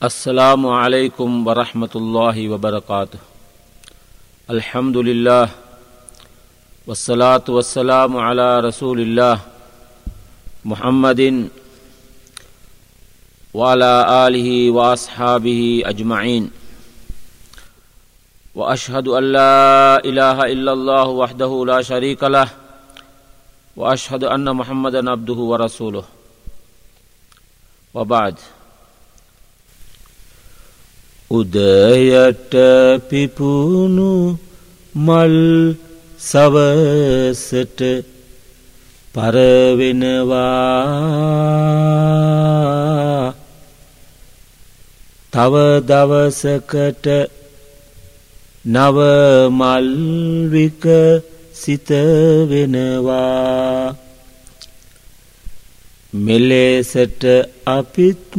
السلام علیکم ورحمۃ اللہ وبرکاتہ۔ الحمد للہ وسلاۃ وسلام علی رسول اللہ محمد والا علیہ واصحابہ اجمعین۔ و اشہد اللہ الہ الا اللہ وحدہ لا شریک لہ۔ و اشہد ان محمد عبدہ ورسولہ۔ وبعد۔ උදයට පිපුුණු මල් සවසට පරවෙනවා. තව දවසකට නවමල්වික සිතවෙනවා මෙලෙසට අපිත්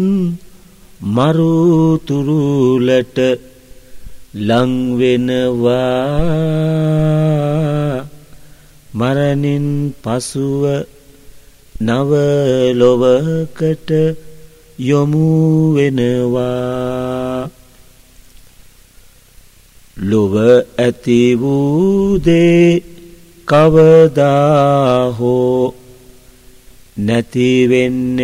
මරුතුරුලට ලංවෙනවා මරණින් පසුව නවලොවකට යොමුවෙනවා ලොව ඇති වූදේ කවදාහෝ නැතිවෙන්නේ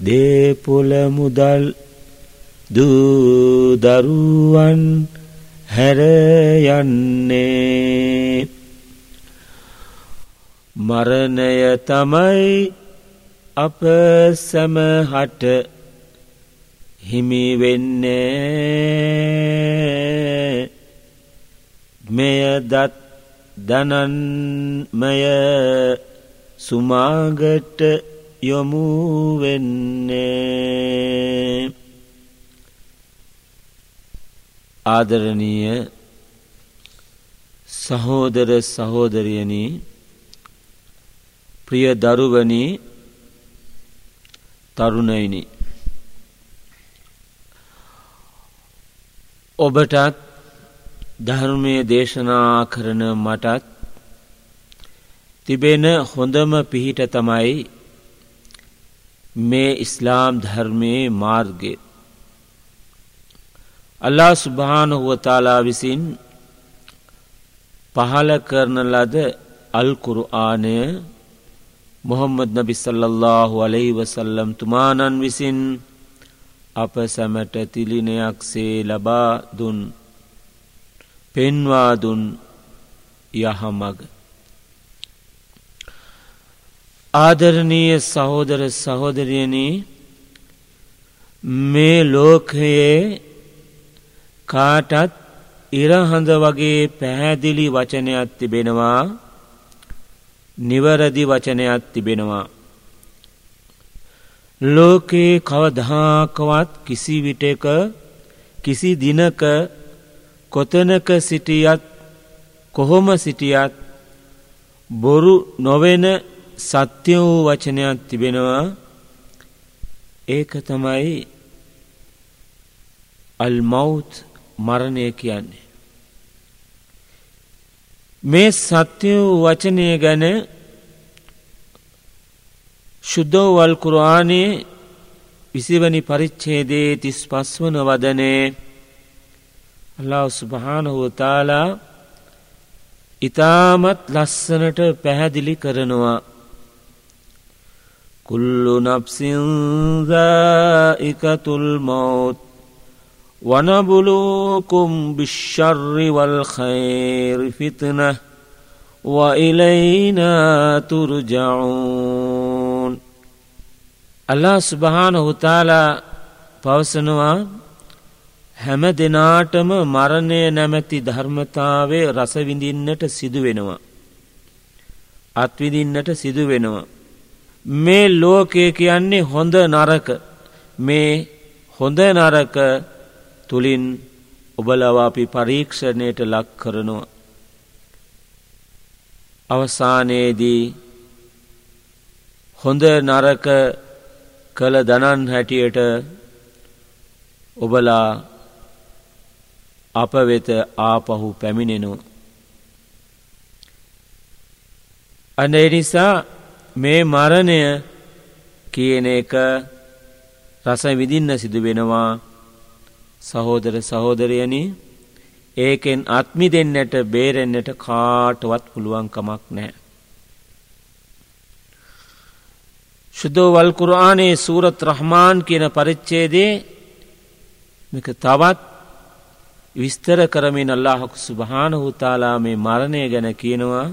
දේපොල මුදල් දූදරුවන් හැරයන්නේ මරණය තමයි අප සැමහට හිමිවෙන්නේ මෙය දත් දනන්මය සුමාගට යොමුවෙන්නේ ආදරණීය සහෝදර සහෝදරියනී ප්‍රිය දරුවනී තරුණයිනි. ඔබටත් ධර්මය දේශනා කරන මටත් තිබෙන හොඳම පිහිට තමයි මේ ඉස්ලාම් ධර්මයේ මාර්ගය. අල්ලා ස්ුභානහුවතාලා විසින් පහල කරන ලද අල්කුරු ආනය මොහොම්මද නබි සල්ලල්له අලෙහි වසල්ලම් තුමානන් විසින් අප සැමට තිලිනයක්සේ ලබා දුන් පෙන්වාදුන් යහමග. ආදරණීය සහෝදර සහෝදරයනී මේ ලෝකයේ කාටත් ඉරහඳ වගේ පැහැදිලි වචනයක් තිබෙනවා නිවරදි වචනයක් තිබෙනවා. ලෝකයේ කවදහාකවත් කිසි විටක කිසි දිනක කොතනක සිටියත් කොහොම සිටියත් බොරු නොවෙන සත්‍ය වූ වචනයක් තිබෙනවා ඒක තමයි අල්මෞත් මරණය කියන්නේ. මේ සත්‍ය වූ වචනය ගැන ශුද්ධෝවල් කුරාණයේ විසිවනි පරිච්ඡේදේ තිස් පස්වන වදනේ අල්ලා ස්භානහුවතාලා ඉතාමත් ලස්සනට පැහැදිලි කරනවා. කුල්ලු නප්සිංදඉකතුල් මෝත් වනබුලූකුම් භිශ්ෂර්රිවල් خෛරිෆිතන වඉලයින තුරුජවුන් අල්ලා ස්භාන හුතාලා පවසනවා හැම දෙනාටම මරණය නැමැති ධර්මතාවේ රසවිඳින්නට සිදුවෙනවා. අත්විදින්නට සිදුවෙනවා. මේ ලෝකය කියන්නේ හොඳ නරක මේ හොඳ නරක තුළින් ඔබලව අපි පරීක්ෂණයට ලක් කරනවා. අවසානයේදී හොඳ නරක කළ දනන් හැටියට ඔබලා අප වෙත ආපහු පැමිණෙනවා. අන නිසා මේ මරණය කියන එක රස විදින්න සිදු වෙනවා සහෝදර සහෝදරයනි ඒකෙන් අත්මි දෙන්නට බේරෙන්න්නට කාටවත් පුළුවන්කමක් නෑ. ශුද්ධෝවල් කුරආනේ සූරත් රහමාන් කියන පරිච්චේදේ මේක තවත් විස්තර කරමින් අල්ලාහකු සුභානහුතාලා මේ මරණය ගැන කියනවා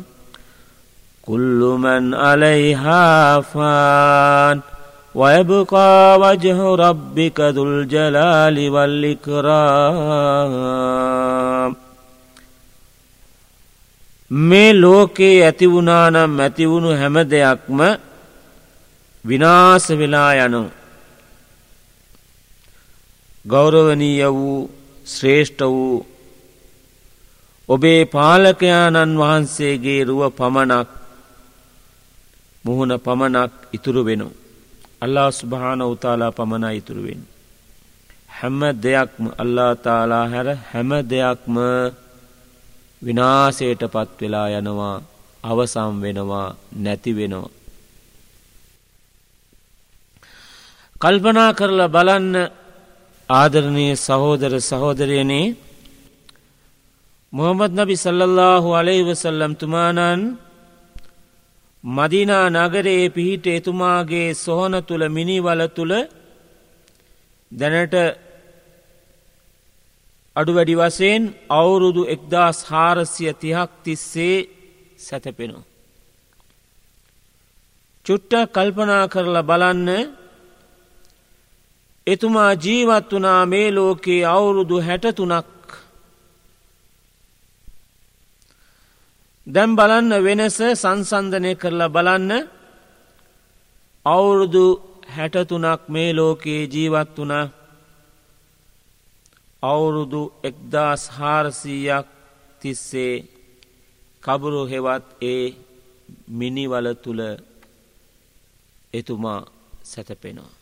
කුල්ලුමන් අලයිහාෆාන් ويبقى وجه ربك ذو الجلال والإكرام මේ ලෝකේ ඇතිවුණානම් ඇතිවුණු හැම දෙයක්ම විනාස වෙලා යනු. ගෞරවනීය වූ ශ්‍රේෂ්ඨ වූ ඔබේ පාලකයාණන් වහන්සේගේ රුව පමණක් මුහුණ පමණක් ඉතුරු වෙනු. අල්ලා ස්භාන උතාලා පමණ ඉතුරුවෙන්. හැම දෙයක්ම අල්ලා තාලා හැර හැම දෙයක්ම විනාසයට පත් වෙලා යනවා අවසම් වෙනවා නැති වෙනවා. කල්පනා කරලා බලන්න ආදරණය සහෝදර සහෝදරයනේ මොහමද නබි සල්ලල්ලාහු අලයිවසල්ලම් තුමානන් මදිනා නගරයේ පිහිට එතුමාගේ සොහන තුළ මිනිවල තුළ දැනට අඩු වැඩි වසයෙන් අවුරුදු එක්දස් හාරසිය තිහක් තිස්සේ සැතපෙනු. චුට්ට කල්පනා කරලා බලන්න එතුමා ජීවත් වනා මේ ලෝකයේ අවුරුදු හැටතුනක්. දැම් බලන්න වෙනස සංසන්ධනය කරලා බලන්න. අවුරුදු හැටතුනක් මේ ලෝකයේ ජීවත් වනා අවුරුදු එක්දාස් හාරසීයක් තිස්සේ කබුරු හෙවත් ඒ මිනිවල තුළ එතුමා සැතපෙනවා.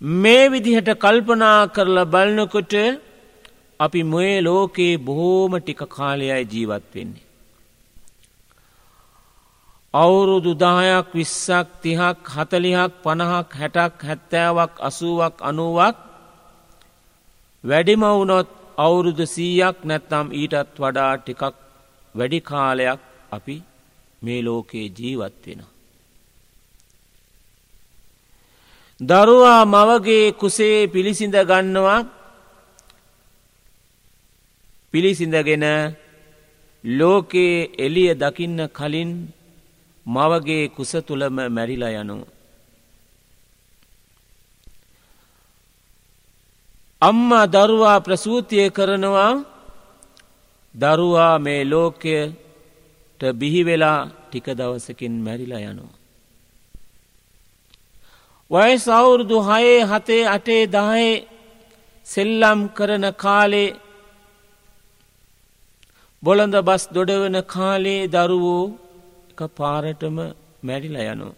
මේ විදිහට කල්පනා කරලා බලනකොට අපි මොය ලෝකයේ බොහෝම ටික කාලයයි ජීවත් වෙන්නේ. අවුරුදු දායක් විස්සක් තිහක් හතලිහක් පණහක් හැටක් හැත්තෑවක් අසුවක් අනුවක් වැඩිමවුනොත් අවුරුදු සීයක් නැත්නම් ඊටත් වඩා ටිකක් වැඩි කාලයක් අපි මේ ලෝකයේ ජීවත් වෙන. දරුවා මවගේ කුසේ පිළිසිඳ ගන්නවා පිළිසිඳගෙන ලෝකයේ එලිය දකින්න කලින් මවගේ කුස තුළම මැරිලා යනු. අම්මා දරුවා ප්‍රසූතිය කරනවා දරුවා මේ ලෝකයට බිහිවෙලා ටික දවසකින් මැරිලා යනවා. වයස් අවුරුදු හයේ හතේ අටේ දහයේ සෙල්ලම් කරන කාලේ බොළඳ බස් දොඩවන කාලේ දරුවෝ එක පාරටම මැරිලා යනු.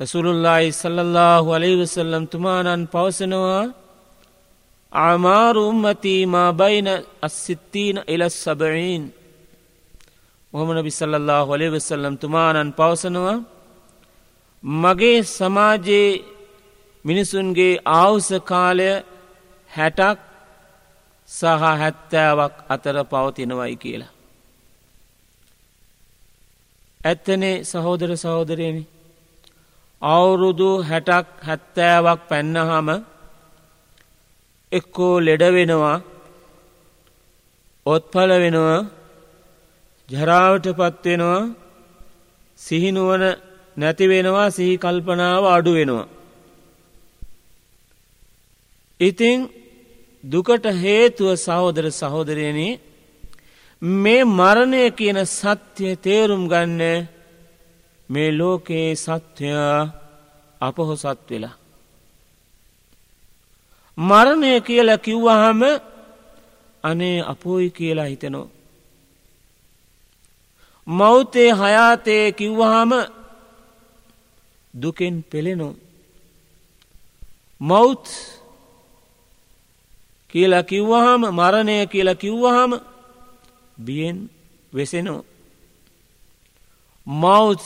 රසුරුල්ලායි සල්ලල්ලාහු අලයිවසල්ලම් තුමානන් පවසනවා ආමාරු උම්මතීමා බයින අස්සිත්තීන එලස් සබයින් මොහමන බිසල්ලල්له හොලෙවෙසල්ලම් තුමානන් පවසනවා මගේ සමාජයේ මිනිසුන්ගේ ආවුස කාලය හැටක් සහ හැත්තෑවක් අතර පවතිනවයි කියලා. ඇත්තනේ සහෝදර සහෝදරයනි අවුරුදු හැටක් හැත්තෑවක් පැන්නහම එක්කෝ ලෙඩවෙනවා ඔත්පල වෙනවා ජරාවට පත්වෙනවා සිහිනුවන නැතිවෙනවා සිහි කල්පනාව අඩු වෙනවා. ඉතිං දුකට හේතුව සහෝදර සහෝදරයනි මේ මරණය කියන සත්‍යය තේරුම් ගන්න මේ ලෝකයේ සත්‍යයා අපහොසත් වෙලා. මරණය කියලා කිව්වහම අනේ අපෝයි කියලා හිතනෝ. මෞතේ හයාතේ කිව්වහම දුකෙන් පෙළෙනු. මෞත් කියලා කිව්වහම මරණය කියලා කිව්වහම බියෙන් වෙසෙනෝ. මෞස්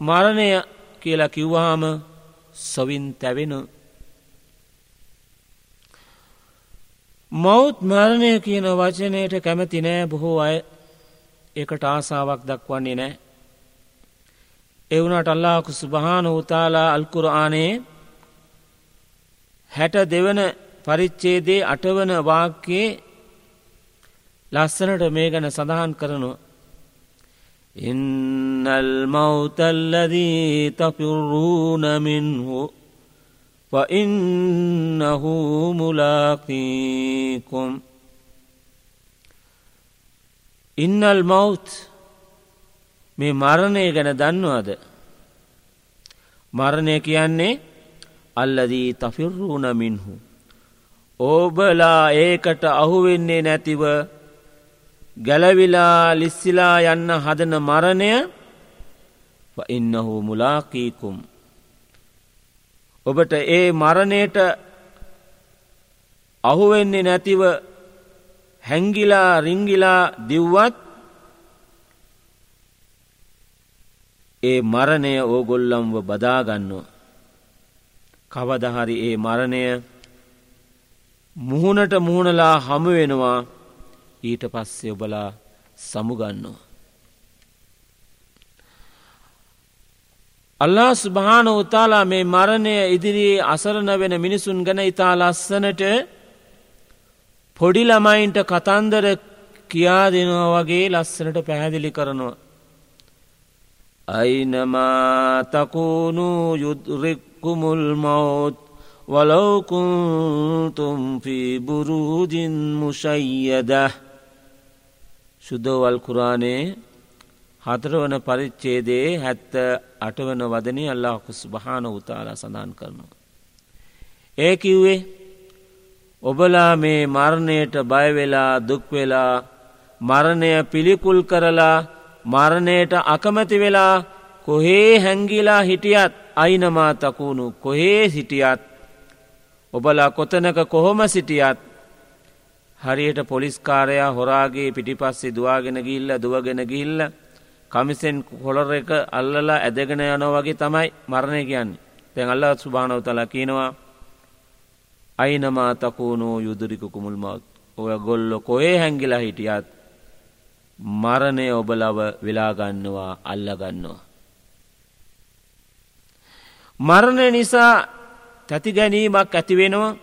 මරණය කියලා කිව්වාම සොවින් තැවෙන මෞත් මරණය කියන වචනයට කැමති නෑ බොහෝ අය එකට ආසාාවක් දක්වන්නේ නෑ එවුණට අල්ලාහකු සුභාන හෝතාලා අල්කුරආනේ හැට දෙවන පරිච්චේදේ අටවන වාක්‍යයේ ලස්සනට මේ ගැන සඳහන් කරනවා. ඉන්නල් මෞතල්ලදී තපිරුණමින්හෝ පඉන්නහු මුලාකීකුම් ඉන්නල් මෞත් මේ මරණය ගැන දන්නවාද? මරණය කියන්නේ අල්ලදී තෆිර්රුණ මින්හු. ඕබලා ඒකට අහුවෙන්නේ නැතිව ගැලවිලා ලිස්සිලා යන්න හදන මරණය ඉන්නහු මුලාකීකුම්. ඔබට ඒ මරණයට අහුවෙන්නේ නැතිව හැංගිලා රිංගිලා දිව්වත් ඒ මරණය ඕගොල්ලම්ව බදාගන්නවා. කවදහරි ඒ මරණය මුහුණට මුහුණලා හමුවෙනවා ඊට පස්සේ ඔබලා සමුගන්නවා. අල්ලා ස්භාන උතාලා මේ මරණය ඉදිරියේ අසරණ වෙන මිනිසුන් ගැන ඉතා ලස්සනට පොඩි ළමයින්ට කතන්දර කියා දෙනවා වගේ ලස්සනට පැහැදිලි කරනවා. අයිනමා තකුණු යුද්රෙක්කුමුල් මවුත් වලවකුතුම්පි බුරුජින් මුෂයියදහ ශුද්ධෝවල් කුරාණයේ හතරවන පරිච්චේදේ හැත්ත අටවන වදනය අල්ලාකුස් භාන උතාලා සඳන් කරනවා. ඒ කිව්වේ ඔබලා මේ මරණයට බයවෙලා දුක්වෙලා මරණය පිළිකුල් කරලා මරණයට අකමැති වෙලා කොහේ හැංගිලා හිටියත් අයිනමා තකුණු කොහේ සිටියත්? ඔබලා කොතනක කොහොම සිටියත්? හරියට පොලිස්කාරයා හොරාගේ පිටිපස්සේ දවාගෙන ගිල්ල දුවගෙන ගිල්ල කමිසෙන් කොළර එක අල්ලලා ඇදගෙන යනෝ වගේ තමයි මරණය කියන්නේ. තැන් අල්ල සුභානව තලා කියනවා අයිනමා තකුණෝ යුදුරික කුමුල් මවත් ඔය ගොල්ලො කොේ හැංගිලා හිටියත්? මරණය ඔබලව වෙලාගන්නවා අල්ලගන්නවා. මරණය නිසා තැති ගැනීමක් ඇතිවෙනවා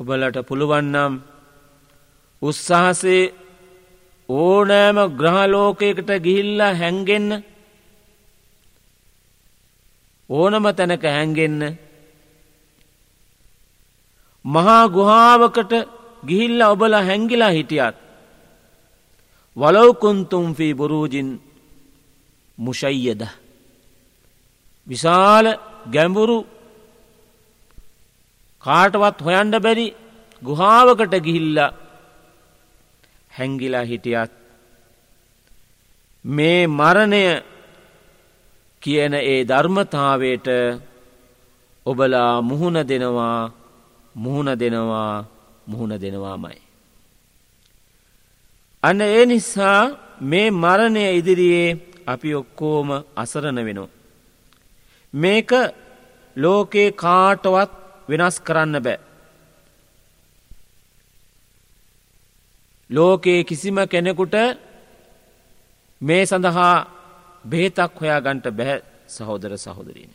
ඔබලට පුළුවන්නම් උත්සාහසේ ඕනෑම ග්‍රහලෝකයකට ගිහිල්ලා හැන්ගෙන්න ඕනම තැනක හැන්ගෙන්න මහා ගුහාාවකට ගිහිල්ල ඔබල හැංගිලා හිටියත්. වලවකුන්තුම්ෆී බොරූජින් මුෂයියද. විශාල ගැඹුරු කාටවත් හොයන්ඩ බැරි ගුහාාවකට ගිහිල්ල හැංගිලා හිටියත්. මේ මරණය කියන ඒ ධර්මතාවයට ඔබලා මුහුණ දෙනවා මුහුණ දෙනවා මුහුණ දෙනවාමයි. අන්න ඒ නිසා මේ මරණය ඉදිරියේ අපි ඔක්කෝම අසරණ වෙනවා. මේක ලෝකේ කාටවත් වෙනස් කරන්න බෑ. ලෝකයේ කිසිම කෙනෙකුට මේ සඳහා බේතක් හොයා ගන්ට බැහැ සහෝදර සහෝදරීන.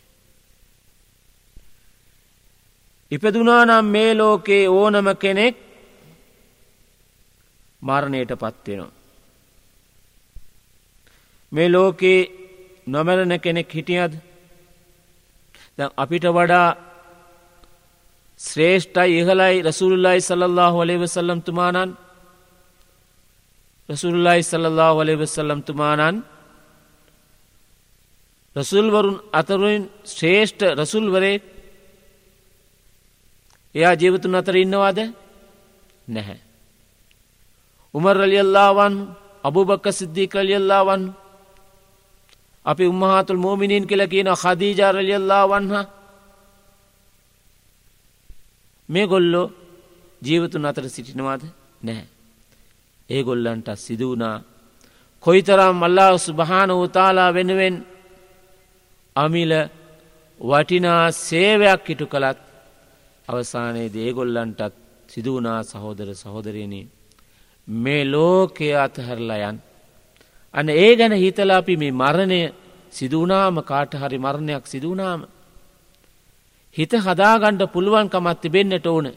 ඉපදුනානම් මේ ලෝකේ ඕනම කෙනෙක් මරණයට පත්වෙනවා. මේ ලෝකේ නොමැරණ කෙනෙක් හිටියද අපිට වඩා ශ්‍රේෂ්ඨයි ඉහලයි රසුල්ලයි සල්له ලේ වසල්ලම් තුමානන් රසුල්ලයි සල්له ලේ වසල්ලම් තුමානන් රසුල්වරුන් අතරුවෙන් ශ්‍රේෂ්ඨ රසුල්වරේ එයා ජීවතුන් අතර ඉන්නවාද නැහැ. උමර් රලියල්ලාවන් අබුබක්ක සිද්ධී කලියල්ලාවන් අපි උම්මහතුල් මෝමිනින් කියල කියන හදීජාරලියල්ලා වන්හ මේ ගොල්ලෝ ජීවතුන් අතර සිටිනවාද නැහැ. ඒ ගොල්ලන්ට සිදුවනා කොයිතරම් අල්ලා සුභාන වතාලා වෙනුවෙන් අමිල වටිනා සේවයක් ඉටු කළත් අවසානයේ දේගොල්ලන්ටත් සිදුවනා සහෝදර සහෝදරයනී මේ ලෝකය අතහැරලා යන්. අන ඒ ගැන හිතලා අපි මේ මරණය සිදුවනාම කාට හරි මරණයක් සිදුවනාම. හිත හදාගණ්ඩ පුළුවන්කමත් තිබෙන්න්නට ඕන.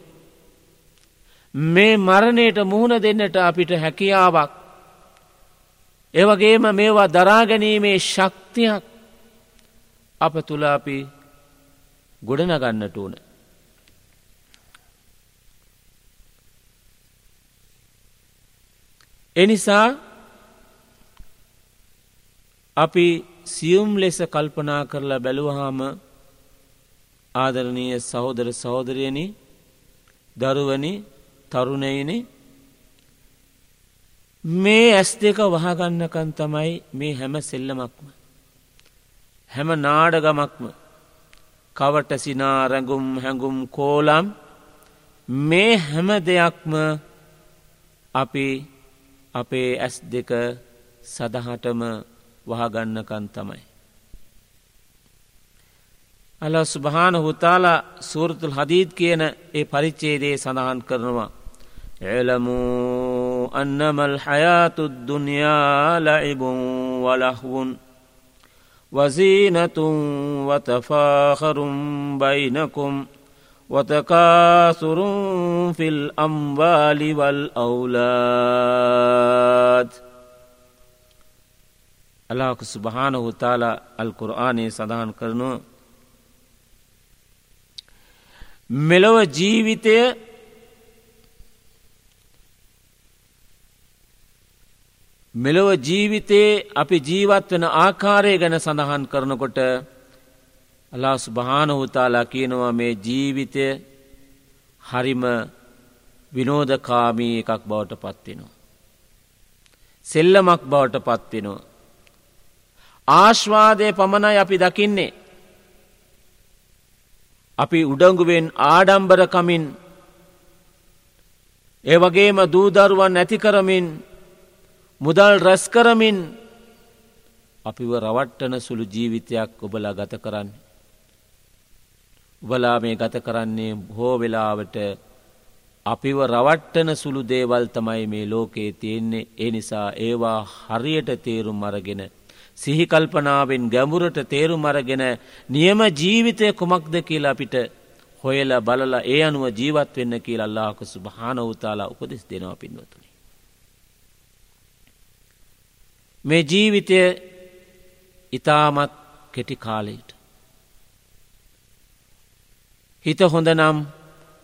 මේ මරණයට මුහුණ දෙන්නට අපිට හැකියාවක්. ඒවගේම මේවා දරාගැනීමේ ශක්තියක් අප තුළ අපි ගොඩනගන්නට ඕන. එනිසා අපි සියුම් ලෙස කල්පනා කරලා බැලුවහාම ආදරණීය සහෝදර සහෝදරයනි දරුවනි තරුණයනි මේ ඇස් දෙක වහගන්නකන් තමයි මේ හැම සෙල්ලමක්ම හැම නාඩගමක්ම කවට සිනා රැඟුම් හැඟුම් කෝලම් මේ හැම දෙයක්ම අපි අපේ ඇස් දෙක සදහටම වහගන්නකන් තමයි. අල ස්භාන හුතාලා සූරතුල් හදීත් කියන ඒ පරිච්චේදේ සඳහන් කරනවා. එලමූ අන්නමල් හයාතුද්දුනයාලයිබුන් වලහවුන් වසීනතුන් වතෆාහරුම් බයිනකුම්. وتكاثر في الأموال والأولاد අලාක සුභාන හුතාලා අල් කුරආනයේ සඳහන් කරනවා මෙලොව ජීවිතය මෙලොව ජීවිතයේ අපි ජීවත් වෙන ආකාරය ගැන සඳහන් කරනකොට අලා ස්භානහුතාලා කියනවා මේ ජීවිතය හරිම විනෝදකාමී එකක් බවට පත්වෙනවා. සෙල්ලමක් බවට පත්වෙනවා. ආශ්වාදය පමණයි අපි දකින්නේ. අපි උඩංගුවෙන් ආඩම්බරකමින් ඒ වගේම දූදරුවන් නැතිකරමින් මුදල් රැස්කරමින් අපිව රවට්ටන සුළු ජීවිතයක් ඔබලා ගත කරන්න. උබලා මේ ගත කරන්නේ බොහෝ වෙලාවට අපිව රවට්ටන සුළු දේවල් තමයි මේ ලෝකයේ තියෙන්නේ ඒ නිසා ඒවා හරියට තේරුම් අරගෙන. සිහිකල්පනාවෙන් ගැඹුරට තේරුම් අරගෙන නියම ජීවිතය කුමක්ද කියලා අපිට හොයල බලලා ඒ අනුව ජීවත් වෙන්න කියලා අල්ලාහක සුභානවතාලා උපදෙස් දෙනවා පින්වතුනි. මේ ජීවිතය ඉතාමත් කෙටි කාලයට. හිත හොඳ නම්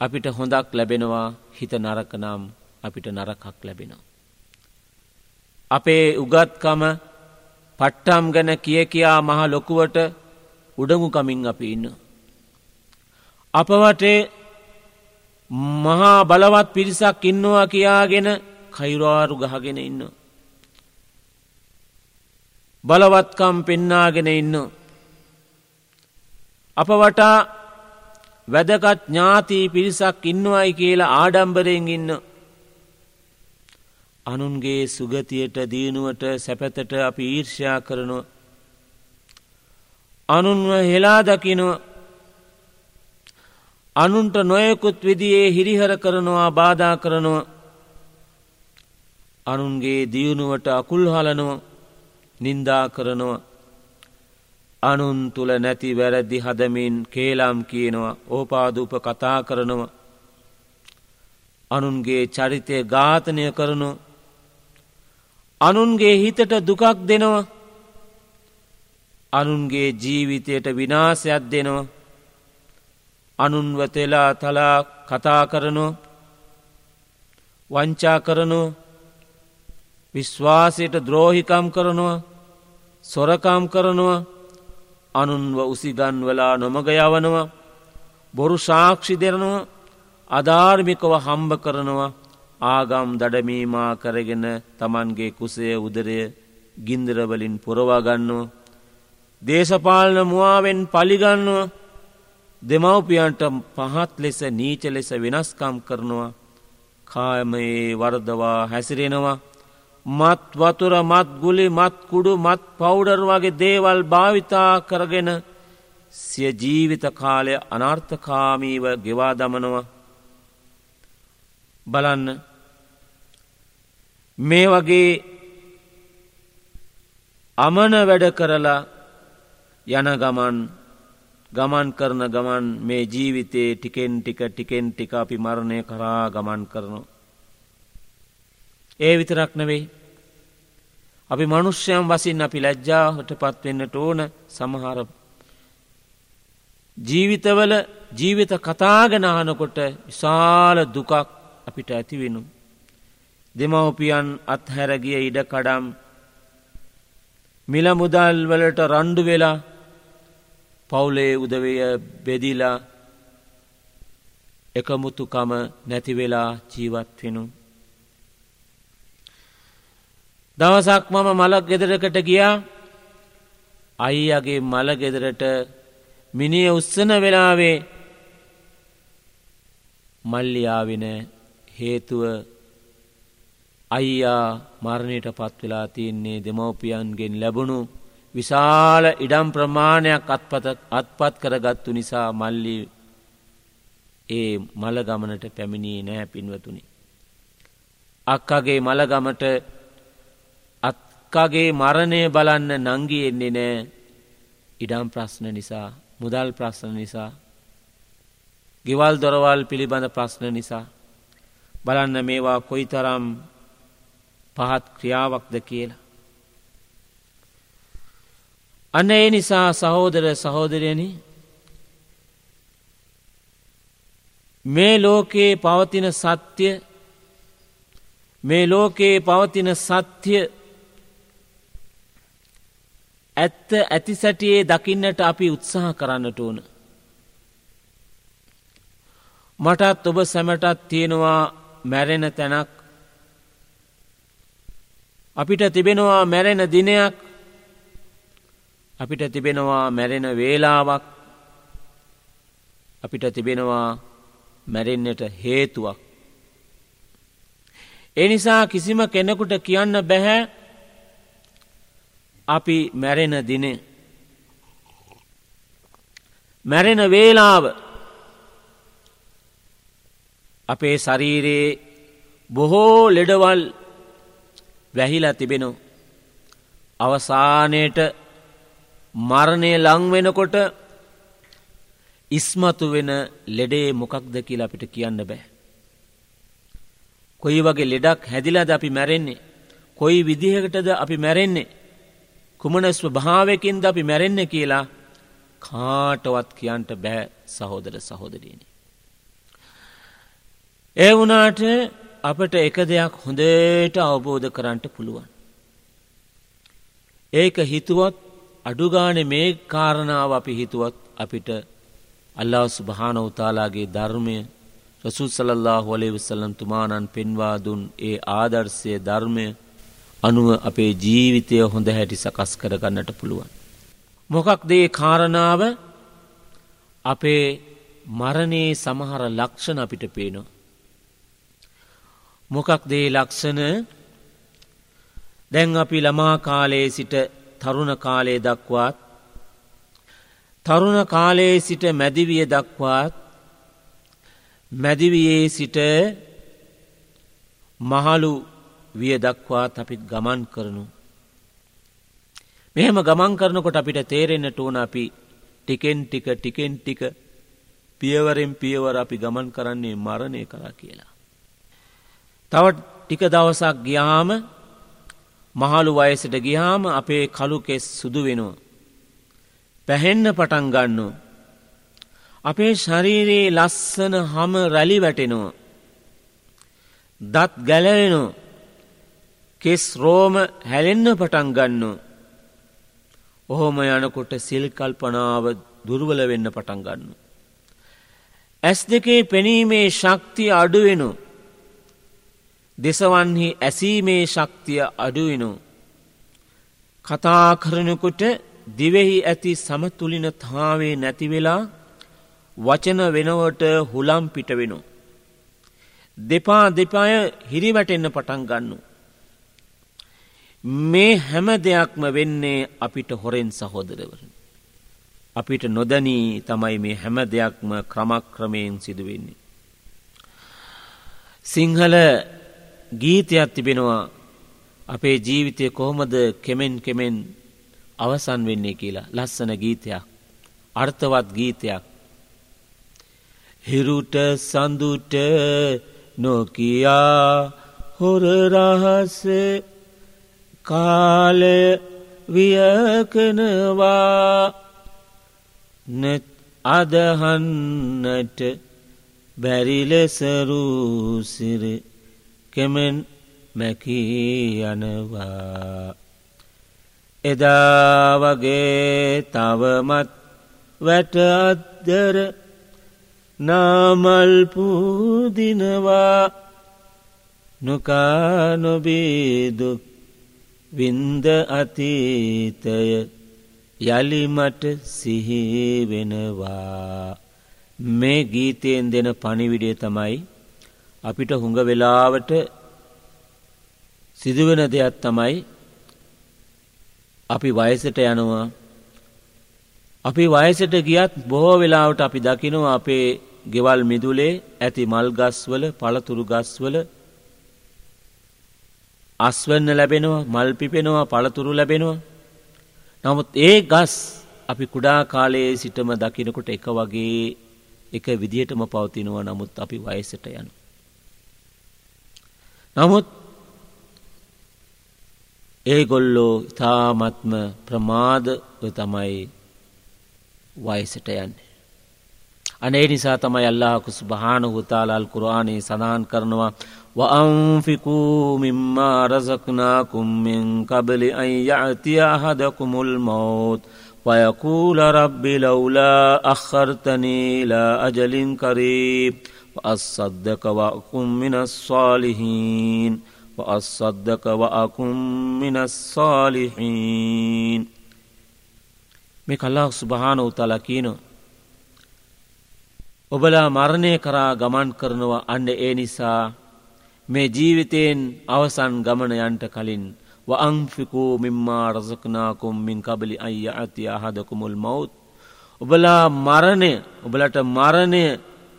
අපිට හොඳක් ලැබෙනවා හිත නරක නම් අපිට නරකක් ලැබෙනවා. අපේ උගත්කම පට්ටම් ගැන කිය කියා මහ ලොකුවට උඩඟුකමින් අපි ඉන්න. අපවටේ මහා බලවත් පිරිසක් ඉන්නවා කියාගෙන කයිරවාරු ගහගෙන ඉන්න. බලවත්කම් පෙන්නාගෙන ඉන්න. අප වටා වැදගත් ඥාතිී පිරිසක් ඉන්නවයි කියලා ආඩම්බරයෙන් ඉන්න. අනුන්ගේ සුගතියට දීනුවට සැපතට අපි ඊර්ෂයා කරනවා. අනුන්ව හෙලා දකිනවා අනුන්ට නොයකුත් විදියේ හිරිහර කරනවා බාධා කරනවා අනුන්ගේ දියුණුවට අකුල් හලනවා නින්දා කරනවා අනුන් තුළ නැති වැරදි හදමින් කේලාම් කියනවා ඕපාදූප කතා කරනවා. අනුන්ගේ චරිතය ඝාතනය කරනු අනුන්ගේ හිතට දුකක් දෙනවා. අනුන්ගේ ජීවිතයට විනාසයක් දෙනවා. අනුන්වතෙලා තලා කතා කරනු වංචා කරනු විශ්වාසයට ද්‍රෝහිකම් කරනවා. සොරකම් කරනවා. අනුන්ව උසිගන්වලා නොමග යවනවා. බොරු සාක්ෂි දෙරනවා. අධාර්මිකව හම්බ කරනවා. ආගම් දඩමීමා කරගෙන තමන්ගේ කුසය උදරය ගින්දරවලින් පුරවාගන්නවා දේශපාලන මුවාවෙන් පලිගන්නවා දෙමව්පියන්ට පහත් ලෙස නීච ලෙස වෙනස්කම් කරනවා. කාමයේ වර්දවා හැසිරෙනවා. මත් වතුර මත් ගුලි මත් කුඩු මත් පෞඩර් වගේ දේවල් භාවිතා කරගෙන සිය ජීවිත කාලය අනර්ථකාමීව ගෙවා දමනවා බලන්න මේ වගේ අමන වැඩ කරලා යන ගමන් ගමන් කරන ගමන් මේ ජීවිතයේ ටිකෙන් ටික ටිකෙන් ටික අපි මරණය කරා ගමන් කරනවා. ඒ විතරක් නෙවෙයි. අපි මනුෂ්‍යයන් වසින් අපි ලැජ්ජාහට පත්වෙන්නට ඕන සමහර ජීවිතවල ජීවිත කතාගෙනහනකොට විශාල දුකක් අපිට ඇතිවෙනු. දෙමවපියන් අත්හැරගිය ඉඩකඩම් මිල මුදල් වලට රණ්ඩු වෙලා පවුලේ උදවය බෙදිලා එකමුතුකම නැතිවෙලා ජීවත් වෙනු. දවසක් මම මලක් ගෙදරකට ගියා අයියගේ මල ගෙදරට මිනිිය උත්සන වෙලාවේ මල්ලියාවෙන හේතුව අයියා මරණයට පත් වෙලා තියන්නේ දෙමවපියන්ගෙන් ලැබුණු විශාල ඉඩම් ප්‍රමාණයක් අත්පත අත්පත් කරගත්තු නිසා මල්ලි ඒ මළගමනට පැමිණී නෑ පින්වතුනි. අක්කගේ මළගමට අක්කගේ මරණය බලන්න නංගි එන්නේ නෑ ඉඩම් ප්‍රශ්න නිසා මුදල් ප්‍රශ්න නිසා ගෙවල් දොරවල් පිළිබඳ ප්‍රශ්න නිසා බලන්න මේවා කොයි තරම් පහත් ක්‍රියාවක්ද කියලා. අන්න ඒ නිසා සහෝදර සහෝදරයනි මේ ලෝකයේ පවතින සත්‍ය මේ ලෝකයේ පවතින සත්‍යය ඇත්ත ඇති සැටියේ දකින්නට අපි උත්සාහ කරන්නට ඕන. මටත් ඔබ සැමටත් තියෙනවා මැරෙන තැනක් අපිට තිබෙනවා මැරෙන දිනයක් අපිට තිබෙනවා මැරෙන වේලාවක් අපිට තිබෙනවා මැරෙන්න්නට හේතුවක්. එනිසා කිසිම කෙනෙකුට කියන්න බැහැ අපි මැරෙන දිනේ. මැරෙන වේලාව අපේ ශරීරයේ බොහෝ ලෙඩවල් වැහිලා තිබෙනු. අවසානයට මරණය ලංවෙනකොට ඉස්මතු වෙන ලෙඩේ මොකක්ද කියලා අපිට කියන්න බෑ. කොයි වගේ ලෙඩක් හැදිලාද අපි මැරෙන්නේ. කොයි විදිහකටද අපි මැරෙන්නේ. කුමන ස්වභාවයකින්ද අපි මැරෙන්න කියලා කාටවත් කියන්ට බෑ සහෝදර සහෝදරීනි. ඒ වනාට අපට එක දෙයක් හොඳට අවබෝධ කරන්නට පුළුවන්. ඒක හිතුවත් අඩුගානෙ මේ කාරණාව අපි හිතුවත් අපිට අල්ලා සුභානවතාලාගේ ධර්මය රසුල් සලල්له හොලේ විසල්ලම් තුමානන් පෙන්වා දුන් ඒ ආදර්ශය ධර්මය අනුව අපේ ජීවිතය හොඳ හැටි සකස් කරගන්නට පුළුවන්. මොකක් දේ කාරණාව අපේ මරණයේ සමහර ලක්ෂණ අපිට පේනවා. මොකක් දේ ලක්ෂණ දැන් අපි ළමා කාලයේ සිට තරුණ කාලයේ දක්වාත් තරුණ කාලයේ සිට මැදිවිය දක්වාත් මැදිවියේ සිට මහලු විය දක්වාත් අපිත් ගමන් කරනු. මෙහෙම ගමන් කරනකොට අපිට තේරෙන්න්නට ඕන අපි ටිකෙන් ටික ටිකෙන් ටික පියවරෙන් පියවර අපි ගමන් කරන්නේ මරණය කලා කියලා. තව ටික දවසක් ගියාම මහලු වයසට ගියාම අපේ කළු කෙස් සුදු වෙනවා. පැහෙන්න පටන් ගන්න. අපේ ශරීරයේ ලස්සන හම රැලි වැටෙනවා. දත් ගැලවෙනවා. කෙස් රෝම හැලෙන්න පටන් ගන්න. ඔහොම යනකොට සිල් කල්පනාව දුර්වල වෙන්න පටන් ගන්න. ඇස් දෙකේ පෙනීමේ ශක්තිය අඩුවෙනු. දෙසවන්හි ඇසීමේ ශක්තිය අඩුවෙනු. කතා කරනකොට දිවෙහි ඇති සමතුලින තාවේ නැතිවෙලා වචන වෙනවට හුලම් පිට වෙනු. දෙපා දෙපාය හිරිවැටෙන්න පටන් ගන්නු. මේ හැම දෙයක්ම වෙන්නේ අපිට හොරෙන් සහෝදරවර. අපිට නොදනී තමයි මේ හැම දෙයක්ම ක්‍රමක්‍රමයෙන් සිදුවෙන්නේ. සිංහල ගීතයක් තිබෙනවා අපේ ජීවිතය කොහොමද කෙමෙන් කෙමෙන් අවසන් වෙන්නේ කියලා ලස්සන ගීතයක් අර්ථවත් ගීතයක් හිරුට සඳුට නොකයා හොරරහස කාලය වියකනවා. නෙත් අදහන්නට බැරිලෙසරූසිර කෙමෙන් මැකී යනවා. එදා වගේ තවමත් වැට අද්දර නාමල් පූදිනවා. නොකානොබේදුක් වින්ද අතීතය යළිමට සිහිවෙනවා. මේ ගීතයෙන් දෙන පණිවිඩේ තමයි අපිට හුඟ වෙලාවට සිදුවෙන දෙයක් තමයි අපි වයසට යනවා. අපි වයසට ගියත් බොහෝ වෙලාවට අපි දකිනවා අපේ ගෙවල් මිදුලේ ඇති මල් ගස්වල පළතුරු ගස්වල අස්වන්න ලැබෙනවා මල් පිපෙනවා පළතුරු ලැබෙනවා නමුත් ඒ ගස් අපි කුඩා කාලයේ සිටම දකිනකොට එක වගේ එක විදිහටම පවතිනවා නමුත් අපි වයසට යන. නමුත් ඒගොල්ලෝ ඉතාමත්ම ප්‍රමාදව තමයි වයසට යන්නේ. අනේ නිසා තමයි අල්ලාහකු සුබහානහු තාලාල් කුරාණයේ සඳහන් කරනවා وأنفقوا مما رزقناكم من قبل أن يأتي أحدكم الموت ويقول رب لولا أخرتني إلى أجل قريب وأصدق وأكن من الصالحين وأصدق وأكن من الصالحين මේක අල්ලාහ් සුබහානහු තාලා කියනවා ඔබලා මරණය කරා ගමන් කරනවා අන්න ඒ නිසා මේ ජීවිතයෙන් අවසන් ගමන යන්ට කලින් වඅංෆිකූ මිම්මා රසකනාකුම් මින් කබලි අය අති අහදකුමුල් මවුත් ඔබලා මරණය ඔබලට මරණය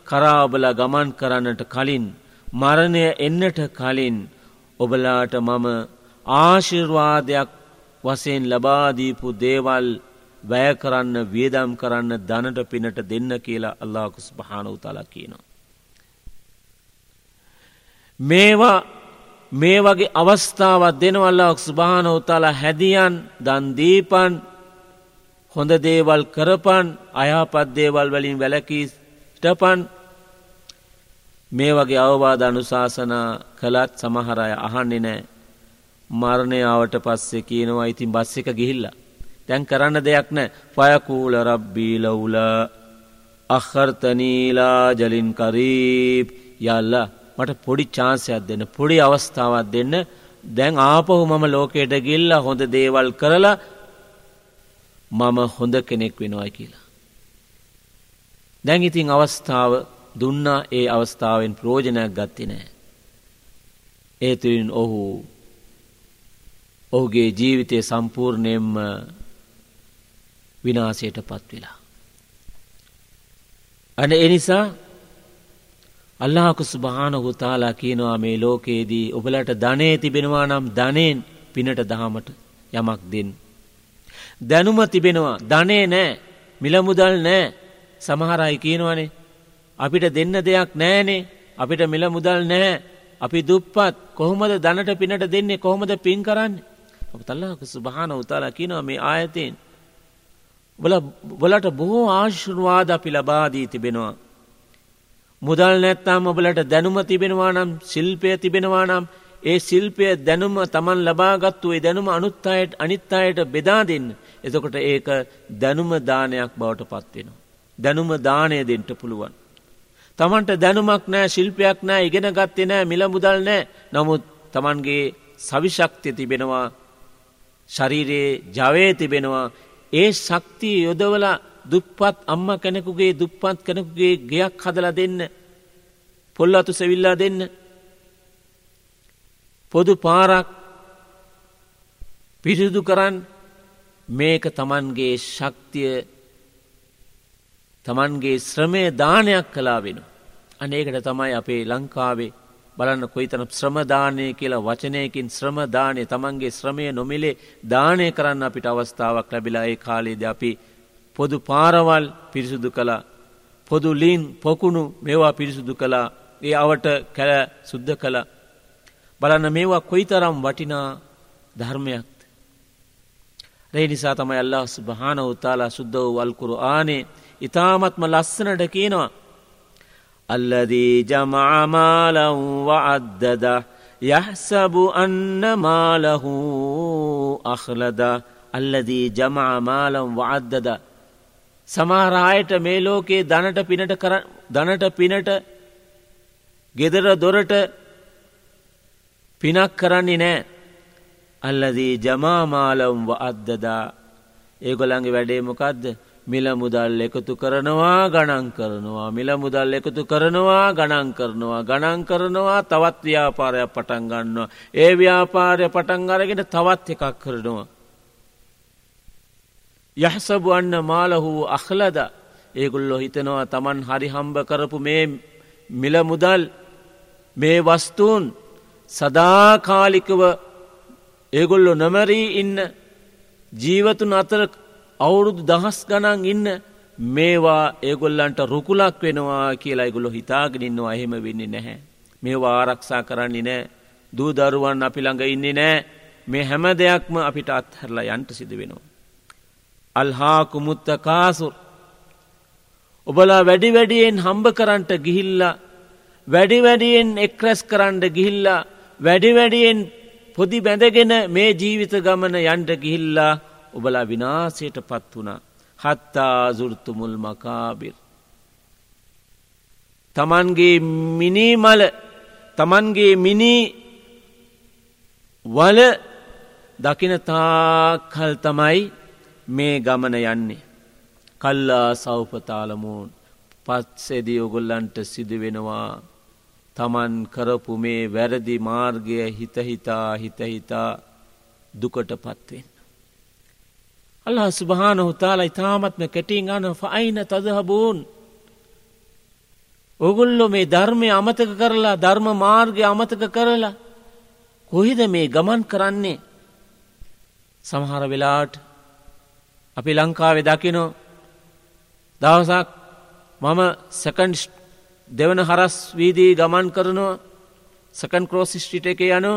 කරා ඔබලා ගමන් කරන්නට කලින් මරණය එන්නට කලින් ඔබලාට මම ආශිර්වාදයක් වසයෙන් ලබාදීපු දේවල් වැය කරන්න වියදම් කරන්න දනට පිනට දෙන්න කියලා අල්ලාකුස් භාන උතලා කියනවා. මේවා මේ වගේ අවස්ථාවත් දෙනවල්ලාක් ස්භාන උතාලා හැදියන් දන්දීපන් හොඳ දේවල් කරපන් අයහපත් දේවල් වලින් වැලකීටපන් මේ වගේ අවවාද අනුශාසනා කළත් සමහරය අහන්නේ නෑ. මරණයාවට පස්සේ කියනවා ඉතින් බස් එක ගිහිල්ලා. දැන් කරන්න දෙයක් නෑ. ෆයකූල රබ්බීලවුල අහර්තනීලා ජලින් කරීප් යල්ලා මට පොඩි චාන්සයක් දෙන්න පොඩි අවස්ථාවක් දෙන්න දැන් ආපහු මම ලෝකයට ගිල්ල හොඳ දේවල් කරලා මම හොඳ කෙනෙක් වෙනවයි කියලා. දැන් ඉතින් අවස්ථාව දුන්නා ඒ අවස්ථාවෙන් ප්‍රෝජනයක් ගත්ති නෑ. ඒතුරින් ඔහු ඔහුගේ ජීවිතය සම්පූර්ණයෙන්ම විනාසයට පත්වෙලා. අන එනිසා අල්ලාහකු සුභානහු තාලා කියනවා මේ ලෝකයේදී ඔබලට ධනේ තිබෙනවා නම් ධනයෙන් පිනට දහමට යමක් දෙන්න. දැනුම තිබෙනවා ධනේ නෑ මිලමුදල් නෑ. සමහරයි කියනවනේ අපිට දෙන්න දෙයක් නෑනේ අපිට මිල මුදල් නෑ. අපි දුප්පත් කොහොමද දනට පිනට දෙන්නේ කොහොමද පින් කරන්න? අප තල්ලාක සුභාන උතාලා කියනවා මේ ආයතයෙන් බලට බොහෝ ආශුර්වාද අපි ලබාදී තිබෙනවා. මුදල් නැත්තාම් ඔබලට දැනුම තිබෙනවා නම් ශිල්පය තිබෙනවා නම් ඒ ශිල්පය දැනුම තමන් ලබාගත්තු ඒ දැනුම අනුත්තායට අනිත්තායට බෙදා දෙන්න. එතකොට ඒක දැනුම දානයක් බවට පත්වෙනවා. දැනුම දානය දෙන්ට පුළුවන්. තමන්ට දැනුමක් නෑ ශිල්පයක් නෑ ඉගෙන ගත්තේ නෑ මිල මුදල් නෑ නමුත් තමන්ගේ සවිශක්තිය තිබෙනවා ශරීරයේ ජවය තිබෙනවා ඒ ශක්තිය යොදවලා දුප්පත් අම්ම කෙනෙකුගේ දුප්පත් කෙනෙකුගේ ගෙයක් හදලා දෙන්න පොල් අතු සෙවිල්ලා දෙන්න පොදු පාරක් පිරිදු කරන්න මේක තමන්ගේ ශක්තිය තමන්ගේ ශ්‍රමය දානයක් කලා වෙන. අනේකට තමයි අපේ ලංකාවේ බලන්න කොයිතන ශ්‍රමදානය කියලා වචනයකින් ශ්‍රමදානය තමන්ගේ ශ්‍රමය නොමිලේ දානය කරන්න අපිට අවස්ථාවක් ලැබිලා ඒ කාලේද අපි පොදු පාරවල් පිරිසුදු කළා. පොදු ලීන් පොකුණු මේවා පිරිසුදු කළා ඒ අවට කැල සුද්ධ කළ. බලන්න මේවා කොයි තරම් වටිනා ධර්මයක්ද. රේ නිසා තමයි අල්ලා භාන උතාලා සුද්ද වූ වල්කුරු ආනේ ඉතාමත්ම ලස්සනට කියනවා. අල්ලදී ජමාමාලව්ව අද්දද යහසබු අන්න මාලහූ අහලද අල්ලදී ජමාමාලම් වද්දදා. සමාරායට මේ ලෝකයේ දනට පිනට කර දනට පිනට ගෙදර දොරට පිනක් කරන්නේ නෑ. අල්ලදී ජමාමාලවම් ව අද්දදා ඒගොළන්ගේ වැඩේ මොකක්ද මිල මුදල් එකතු කරනවා ගණන් කරනවා. මිල මුදල් එකතු කරනවා ගණන් කරනවා. ගණන් කරනවා තවත් ව්‍යාපාරයක් පටන් ගන්නවා. ඒ ව්‍යාපාරය පටන් අරගෙන තවත් එකක් කරනවා. යහසබුවන්න මාලහූ අහලද ඒගුල්ලො හිතනවා තමන් හරි හම්බ කරපු මේ මිල මුදල් මේ වස්තුූන් සදාකාලිකව ඒගොල්ලො නොමැරී ඉන්න ජීවතුන් අතර අවුරුදු දහස් ගණන් ඉන්න මේවා ඒගොල්ලන්ට රුකුලක් වෙනවා කියලා ඉගොලො හිතාගෙනන්නවා එහෙම වෙන්නේ නැහැ. මේවා ආරක්ෂා කරන්නේ නෑ දූ දරුවන් අපි ළඟ ඉන්නේ නෑ මේ හැම දෙයක්ම අපිට අත්හැරලා යන්ට සිද වෙනවා. අල්හා කුමුත්ත කාසුර් ඔබලා වැඩි වැඩියෙන් හම්බ කරන්ට ගිහිල්ලා වැඩි වැඩියෙන් එක්රැස් කරන්න ගිහිල්ලා වැඩි වැඩියෙන් පොදි බැඳගෙන මේ ජීවිත ගමන යන්ට ගිහිල්ලා ඔබලා විනාසයට පත් වුණ හත්තා සුෘතුමුල් මකාබිර්. තමන්ගේ මිනීමල තමන්ගේ මිනී වල දකිනතා කල් තමයි මේ ගමන යන්නේ. කල්ලා සෞපතාලමූන් පත්සෙදී ඔගොල්ලන්ට සිදුවෙනවා තමන් කරපු මේ වැරදි මාර්ගය හිතහිතා හිතහිතා දුකට පත්වෙන්. අල්له ස්භාන හුතාලා ඉතාමත්ම කැටින් අන ෆයින තදහබූන් ඔගුල්ලො මේ ධර්මය අමතක කරලා ධර්ම මාර්ගය අමතක කරලා කොහිද මේ ගමන් කරන්නේ සමහර වෙලාට අපි ලංකාවෙ දකිනෝ දවසක් මම සකන්් දෙවන හරස් වීදී ගමන් කරනවා සකන් ක්‍රෝසිස්ටිට එක යනු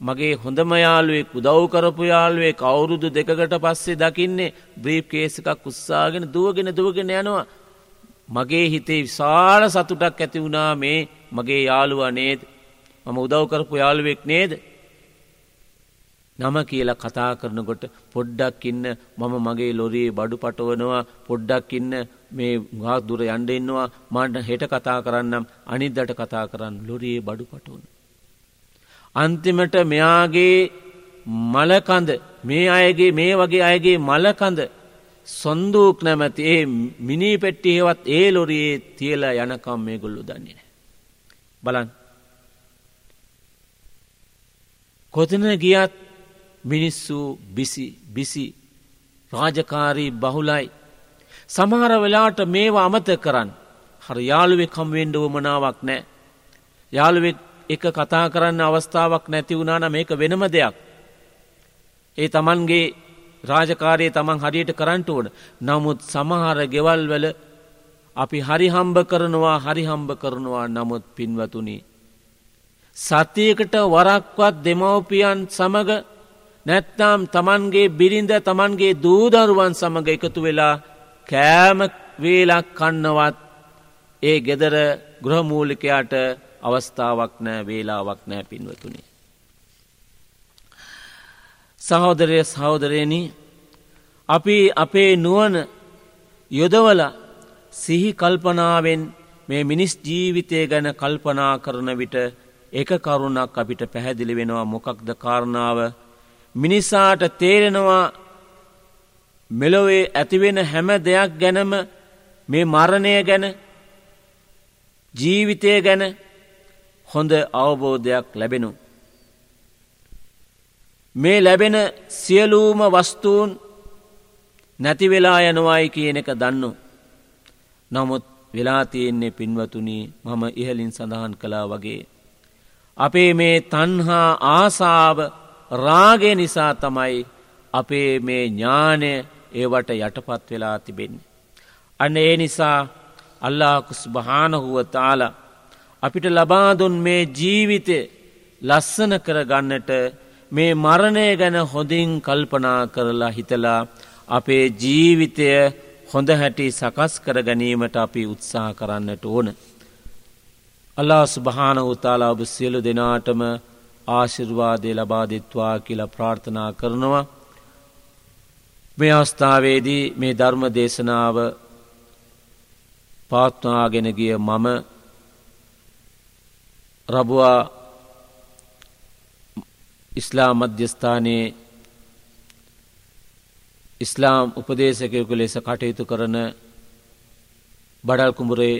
මගේ හොඳම යාළුවෙක් උදව් කරපු යාළුවේ කවුරුදු දෙකට පස්සේ දකින්නේ බ්‍රීප් කේස එකක් උත්සාගෙන දුවගෙන දුවගෙන යනවා. මගේ හිතේ විශාල සතුටක් ඇති වුණා මේ මගේ යාළුව නේද? මම උදව් කරපු යාළුවෙක් නේද? නම කියලා කතා කරනකොට පොඩ්ඩක් ඉන්න මම මගේ ලොරයේ බඩු පටවනවා පොඩ්ඩක් ඉන්න මේ ගාක් දුර යන්ඩ ඉන්නවා මට හෙට කතා කරන්නම් අනිද්දට කතා කරන්න ලොරයේ බඩු පටවන. අන්තිමට මෙයාගේ මලකඳ මේ අයගේ මේ වගේ අයගේ මලකඳ සොන්දූක් නැමැති ඒ මිනී පෙට්ටිහෙවත් ඒ ලොරයේ තියලා යනකම් මේ ගොල්ලු දන්නේ නෑ. බලන් කොතන ගියත් මිනිස්සු බිසි බිසි රාජකාරී බහුලයි. සමහර වෙලාට මේවා අමත කරන්න හර යාළුවෙක් කම්වෙන්ඩ වමනාවක් නෑ. යාළුවෙක් එක කතා කරන්න අවස්ථාවක් නැති වුණාන මේක වෙනම දෙයක්. ඒ තමන්ගේ රාජකාරයේ තමන් හරියට කරන්ට ඕන නමුත් සමහර ගෙවල් වල අපි හරිහම්බ කරනවා හරිහම්බ කරනවා නමුත් පින්වතුනි. සතියකට වරක්වත් දෙමවපියන් සමඟ නැත්නම් තමන්ගේ බිරිඳ තමන්ගේ දූදරුවන් සමඟ එකතු වෙලා කෑම වේලක් කන්නවත් ඒ ගෙදර ගෘහමූලිකයාට අවස්ථාවක් නෑ වේලාවක් නෑ පින්වතුනි. සහෝදරය සහෝදරයනි අපි අපේ නුවන යොදවල සිහි කල්පනාවෙන් මේ මිනිස් ජීවිතය ගැන කල්පනා කරන විට එක කරුණක් අපිට පැහැදිලි වෙනවා මොකක්ද කාරණාව මිනිසාට තේරෙනවා මෙලොවේ ඇතිවෙන හැම දෙයක් ගැනම මේ මරණය ගැන ජීවිතය ගැන හොඳ අවබෝධයක් ලැබෙනු. මේ ලැබෙන සියලූම වස්තුූන් නැතිවෙලා යනවායි කියන එක දන්නු. නමුත් වෙලා තියෙන්නේ පින්වතුනී මම ඉහලින් සඳහන් කලා වගේ. අපේ මේ තන්හා ආසාාව රාගේ නිසා තමයි අපේ මේ ඥානය ඒවට යටපත් වෙලා තිබෙන්නේ. අන්න ඒ නිසා අල්ලාකුස් භානහුව තාල අපිට ලබාදුන් මේ ජීවිතය ලස්සන කරගන්නට මේ මරණය ගැන හොඳින් කල්පනා කරලා හිතලා අපේ ජීවිතය හොඳ හැටි සකස් කර ගැනීමට අපි උත්සාහ කරන්නට ඕන. අල්ලා ස්භාන උතාලා ඔබ සියලු දෙනාටම ආශිර්වාදය ලබාදිත්වා කියලා ප්‍රාර්ථනා කරනවා. මේ අවස්ථාවේදී මේ ධර්ම දේශනාව පාත්වාගෙන ගිය මම රබවා ඉස්ලාම් මධ්‍යස්ථානයේ ඉස්ලාම් උපදේශකයකු ලෙස කටයුතු කරන බඩල් කුඹුරේ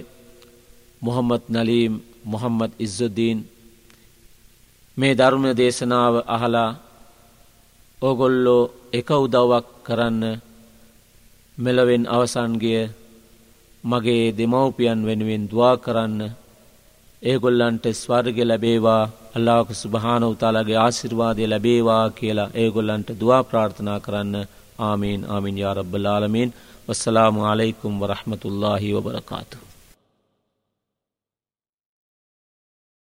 මොහම්මත් නලීම් මොහම්මත් ඉස්සුද්දීන් මේ ධර්ම දේශනාව අහලා ඕගොල්ලෝ එක උදව්වක් කරන්න මෙලවෙන් අවසන්ගිය මගේ දෙමව්පියන් වෙනුවෙන් දවා කරන්න ඒගොල්ලන්ට ස්වර්ග ලැබේවා අල්ලාක සුභාන උතාලාගේ ආසිර්වාදය ලැබේවා කියලා ඒගොල්ලන්ට දවා ප්‍රාර්ථනා කරන්න ආමීන් ආමින් යාරබ්බලාලමීන් වස්සලාමු අලයිකුම් වරහමතුල්ලාහි වබරකාතු.